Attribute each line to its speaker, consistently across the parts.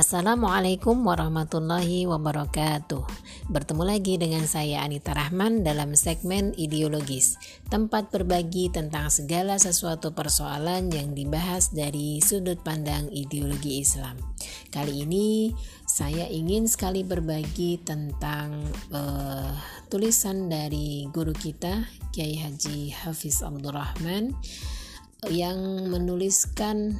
Speaker 1: Assalamualaikum warahmatullahi wabarakatuh. Bertemu lagi dengan saya Anita Rahman dalam segmen ideologis, tempat berbagi tentang segala sesuatu persoalan yang dibahas dari sudut pandang ideologi Islam. Kali ini saya ingin sekali berbagi tentang uh, tulisan dari guru kita Kiai Haji Hafiz Abdurrahman yang menuliskan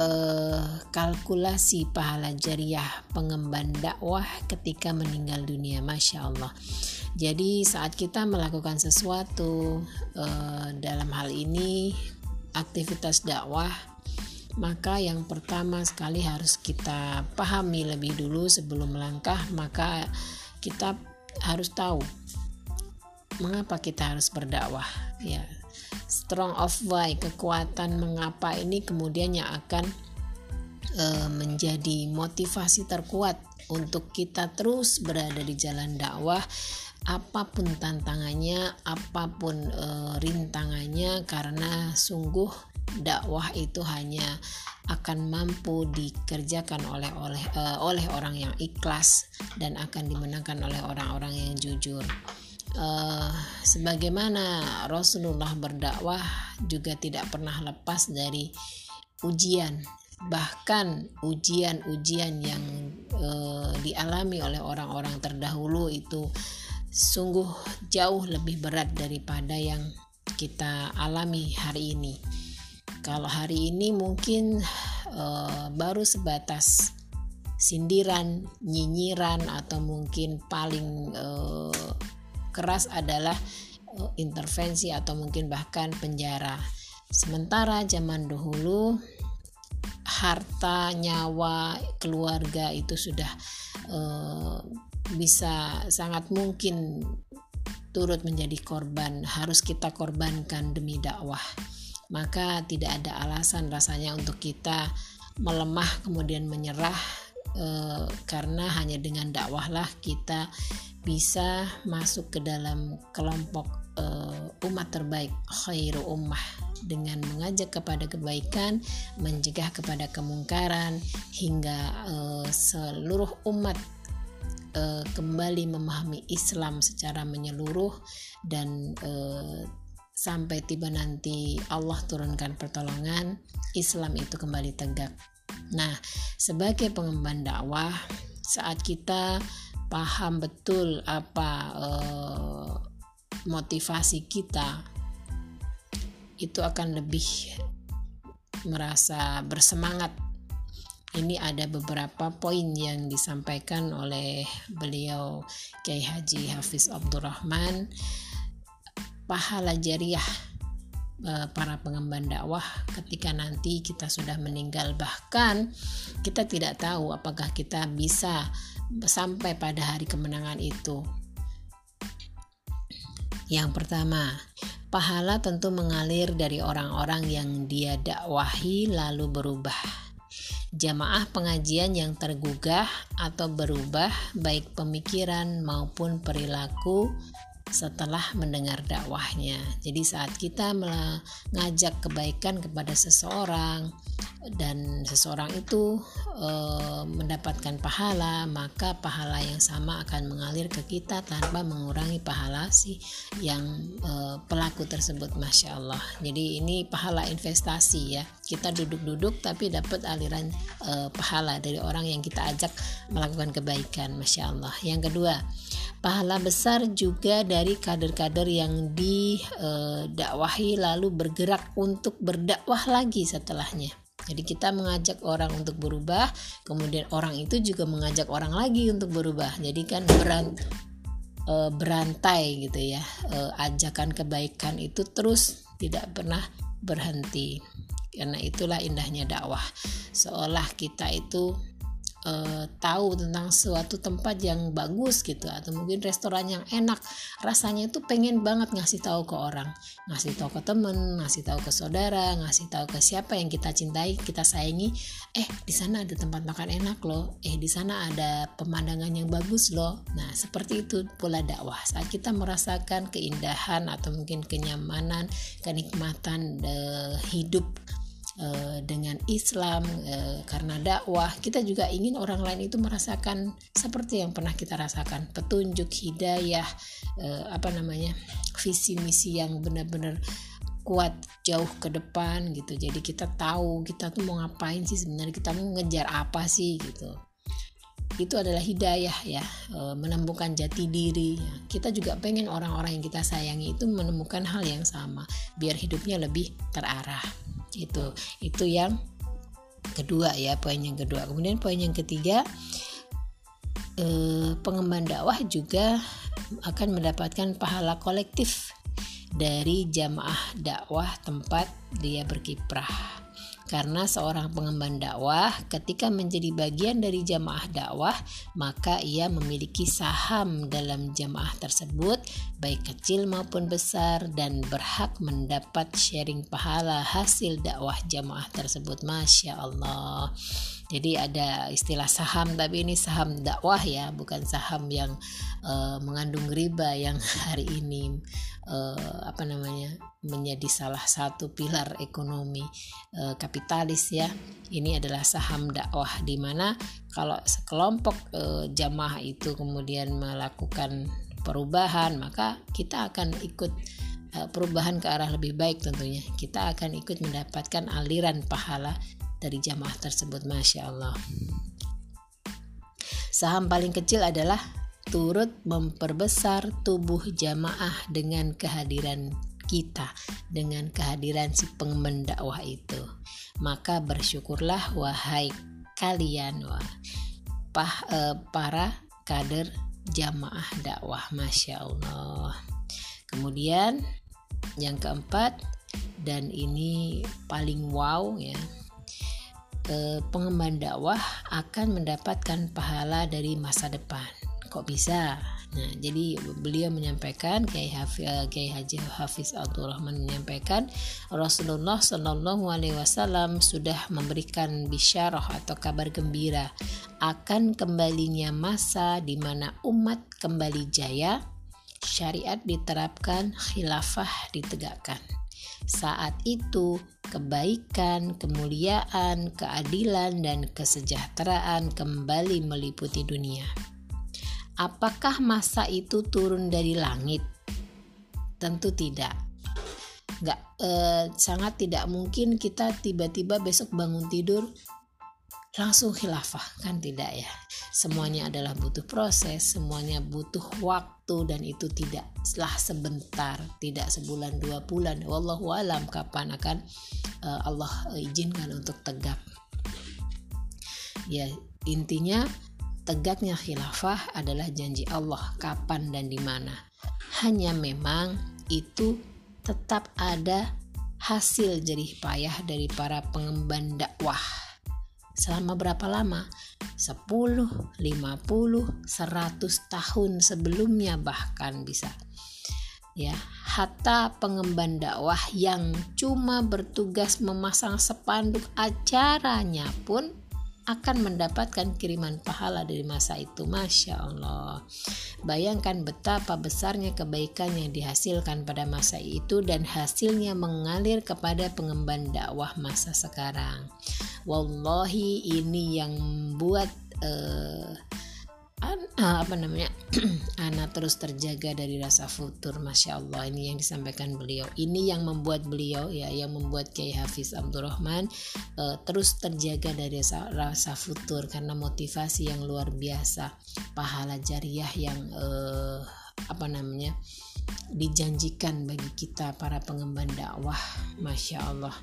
Speaker 1: eh, kalkulasi pahala jariah pengemban dakwah ketika meninggal dunia masya Allah. Jadi saat kita melakukan sesuatu eh, dalam hal ini aktivitas dakwah maka yang pertama sekali harus kita pahami lebih dulu sebelum melangkah maka kita harus tahu mengapa kita harus berdakwah ya strong of why kekuatan mengapa ini kemudian yang akan e, menjadi motivasi terkuat untuk kita terus berada di jalan dakwah apa pun tantangannya apa pun e, rintangannya karena sungguh dakwah itu hanya akan mampu dikerjakan oleh oleh uh, oleh orang yang ikhlas dan akan dimenangkan oleh orang-orang yang jujur uh, sebagaimana Rasulullah berdakwah juga tidak pernah lepas dari ujian bahkan ujian-ujian yang uh, dialami oleh orang-orang terdahulu itu sungguh jauh lebih berat daripada yang kita alami hari ini. Kalau hari ini mungkin uh, baru sebatas sindiran, nyinyiran atau mungkin paling uh, keras adalah uh, intervensi atau mungkin bahkan penjara. Sementara zaman dahulu harta, nyawa, keluarga itu sudah uh, bisa sangat mungkin turut menjadi korban, harus kita korbankan demi dakwah. Maka tidak ada alasan rasanya untuk kita melemah kemudian menyerah e, karena hanya dengan dakwahlah kita bisa masuk ke dalam kelompok uh, umat terbaik khairu ummah dengan mengajak kepada kebaikan, mencegah kepada kemungkaran hingga uh, seluruh umat kembali memahami Islam secara menyeluruh dan sampai tiba nanti Allah turunkan pertolongan, Islam itu kembali tegak. Nah, sebagai pengemban dakwah, saat kita paham betul apa uh, motivasi kita itu akan lebih merasa bersemangat. Ini ada beberapa poin yang disampaikan oleh beliau Kiai Haji Hafiz Abdurrahman. Pahala jariah. eh, para pengemban dakwah ketika nanti kita sudah meninggal bahkan kita tidak tahu apakah kita bisa sampai pada hari kemenangan itu. Yang pertama, pahala tentu mengalir dari orang-orang yang dia dakwahi lalu berubah. Jamaah pengajian yang tergugah atau berubah baik pemikiran maupun perilaku setelah mendengar dakwahnya. Jadi saat kita mengajak kebaikan kepada seseorang dan seseorang itu e, mendapatkan pahala, maka pahala yang sama akan mengalir ke kita tanpa mengurangi pahala si yang e, pelaku tersebut, masya Allah. Jadi ini pahala investasi ya. Kita duduk-duduk tapi dapat aliran e, pahala dari orang yang kita ajak melakukan kebaikan, masya Allah. Yang kedua pahala besar juga dari kader-kader yang didakwahi lalu bergerak untuk berdakwah lagi setelahnya. Jadi kita mengajak orang untuk berubah, kemudian orang itu juga mengajak orang lagi untuk berubah. Jadi kan beran, e, berantai gitu ya. E, ajakan kebaikan itu terus tidak pernah berhenti. Karena itulah indahnya dakwah. Seolah kita itu uh, tahu tentang suatu tempat yang bagus gitu atau mungkin restoran yang enak rasanya itu pengen banget ngasih tahu ke orang. Ngasih tahu ke temen ngasih tahu ke saudara ngasih tahu ke siapa yang kita cintai kita sayangi. Eh di sana ada tempat makan enak loh. Eh di sana ada pemandangan yang bagus loh. Nah seperti itu pula dakwah. Saat kita merasakan keindahan atau mungkin kenyamanan kenikmatan uh, hidup e, dengan Islam e, karena dakwah. Kita juga ingin orang lain itu merasakan seperti yang pernah kita rasakan. Petunjuk hidayah e, apa namanya visi misi yang benar-benar kuat jauh ke depan gitu. Jadi kita tahu kita tuh mau ngapain sih sebenarnya kita mau ngejar apa sih gitu. Itu adalah hidayah ya menemukan jati diri. Kita juga pengen orang-orang yang kita sayangi itu menemukan hal yang sama biar hidupnya lebih terarah itu itu yang kedua ya poin yang kedua. Kemudian poin yang ketiga eh, pengemban dakwah juga akan mendapatkan pahala kolektif dari jamaah dakwah tempat dia berkiprah karena seorang pengemban dakwah ketika menjadi bagian dari jamaah dakwah maka ia memiliki saham dalam jamaah tersebut baik kecil maupun besar dan berhak mendapat sharing pahala hasil dakwah jamaah tersebut. Masya Allah jadi ada istilah saham tapi ini saham dakwah ya bukan saham yang uh, mengandung riba yang hari ini uh, apa namanya menjadi salah satu pilar ekonomi uh, kapitalis ya. Ini adalah saham dakwah di mana kalau sekelompok uh, jamaah itu kemudian melakukan perubahan maka kita akan ikut perubahan ke arah lebih baik tentunya. Kita akan ikut mendapatkan aliran pahala dari jamaah tersebut Masya Allah. Saham paling kecil adalah turut memperbesar tubuh jamaah dengan kehadiran kita dengan kehadiran si pengemban dakwah itu. Maka bersyukurlah wahai kalian wah pah, eh, para kader jamaah dakwah Masya Allah. Kemudian yang keempat dan ini paling wow ya eh, pengemban dakwah akan mendapatkan pahala dari masa depan. Kok bisa? Nah, jadi beliau menyampaikan Kiai Hafiz, eh, Haji Hafiz Abdul Rahman menyampaikan Rasulullah Shallallahu Alaihi Wasallam sudah memberikan bisyarah atau kabar gembira akan kembalinya masa di mana umat kembali jaya, syariat diterapkan, khilafah ditegakkan. Saat itu, kebaikan, kemuliaan, keadilan, dan kesejahteraan kembali meliputi dunia. Apakah masa itu turun dari langit? Tentu tidak. Gak, eh, sangat tidak mungkin kita tiba-tiba besok bangun tidur langsung khilafah kan tidak ya semuanya adalah butuh proses semuanya butuh waktu dan itu tidaklah sebentar tidak sebulan dua bulan. Wallahu alam kapan akan uh, Allah izinkan untuk tegak. Ya intinya tegaknya khilafah adalah janji Allah kapan dan di mana. Hanya memang itu tetap ada hasil jerih payah dari para pengemban dakwah Selama berapa lama? 10, 50, 100 tahun sebelumnya bahkan bisa. Ya, hatta pengemban dakwah yang cuma bertugas memasang spanduk acaranya pun akan mendapatkan kiriman pahala dari masa itu. Masya Allah. Bayangkan betapa besarnya kebaikan yang dihasilkan pada masa itu dan hasilnya mengalir kepada pengemban dakwah masa sekarang. Wallahi ini yang membuat uh, apa namanya? Anak terus terjaga dari rasa futur masya Allah. Ini yang disampaikan beliau. Ini yang membuat beliau ya yang membuat Kiai Hafiz Abdurrahman uh, terus terjaga dari rasa, rasa futur karena motivasi yang luar biasa. Pahala jariah yang uh, apa namanya? Dijanjikan bagi kita para pengemban dakwah masya Allah.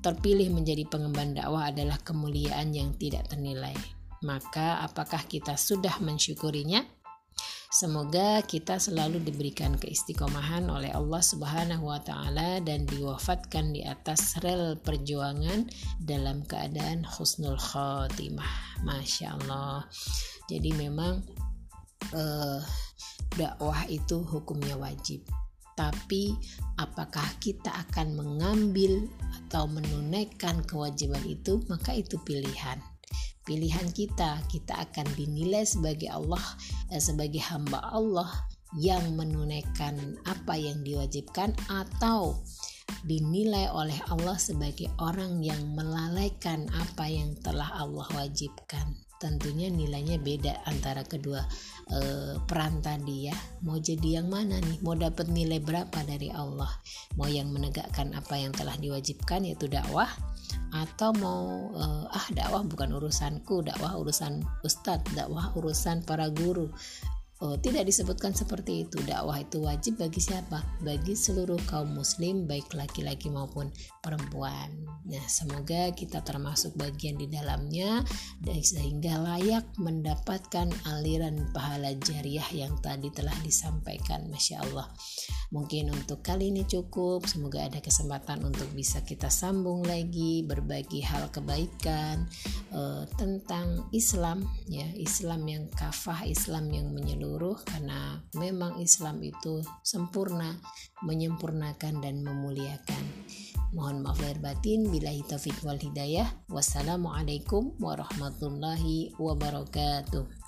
Speaker 1: Terpilih menjadi pengemban dakwah adalah kemuliaan yang tidak ternilai maka apakah kita sudah mensyukurinya? Semoga kita selalu diberikan keistiqomahan oleh Allah Subhanahu wa taala dan diwafatkan di atas rel perjuangan dalam keadaan husnul khotimah. Masya Allah. Jadi memang eh, dakwah itu hukumnya wajib. Tapi apakah kita akan mengambil atau menunaikan kewajiban itu, maka itu pilihan pilihan kita kita akan dinilai sebagai Allah eh, sebagai hamba Allah yang menunaikan apa yang diwajibkan atau dinilai oleh Allah sebagai orang yang melalaikan apa yang telah Allah wajibkan tentunya nilainya beda antara kedua e, peran tadi ya. Mau jadi yang mana nih? Mau dapat nilai berapa dari Allah? Mau yang menegakkan apa yang telah diwajibkan yaitu dakwah? Atau mau e, ah dakwah bukan urusanku dakwah urusan ustadz dakwah urusan para guru Oh, tidak disebutkan seperti itu. Dakwah itu wajib bagi siapa? Bagi seluruh kaum muslim baik laki-laki maupun perempuan. Nah, semoga kita termasuk bagian di dalamnya sehingga layak mendapatkan aliran pahala jariah yang tadi telah disampaikan. Masya Allah. Mungkin untuk kali ini cukup. Semoga ada kesempatan untuk bisa kita sambung lagi berbagi hal kebaikan uh, tentang Islam ya, Islam yang kafah, Islam yang menyeluruh menyeluruh karena memang Islam itu sempurna, menyempurnakan dan memuliakan. Mohon maaf lahir batin, bila taufik wal hidayah. Wassalamualaikum warahmatullahi wabarakatuh.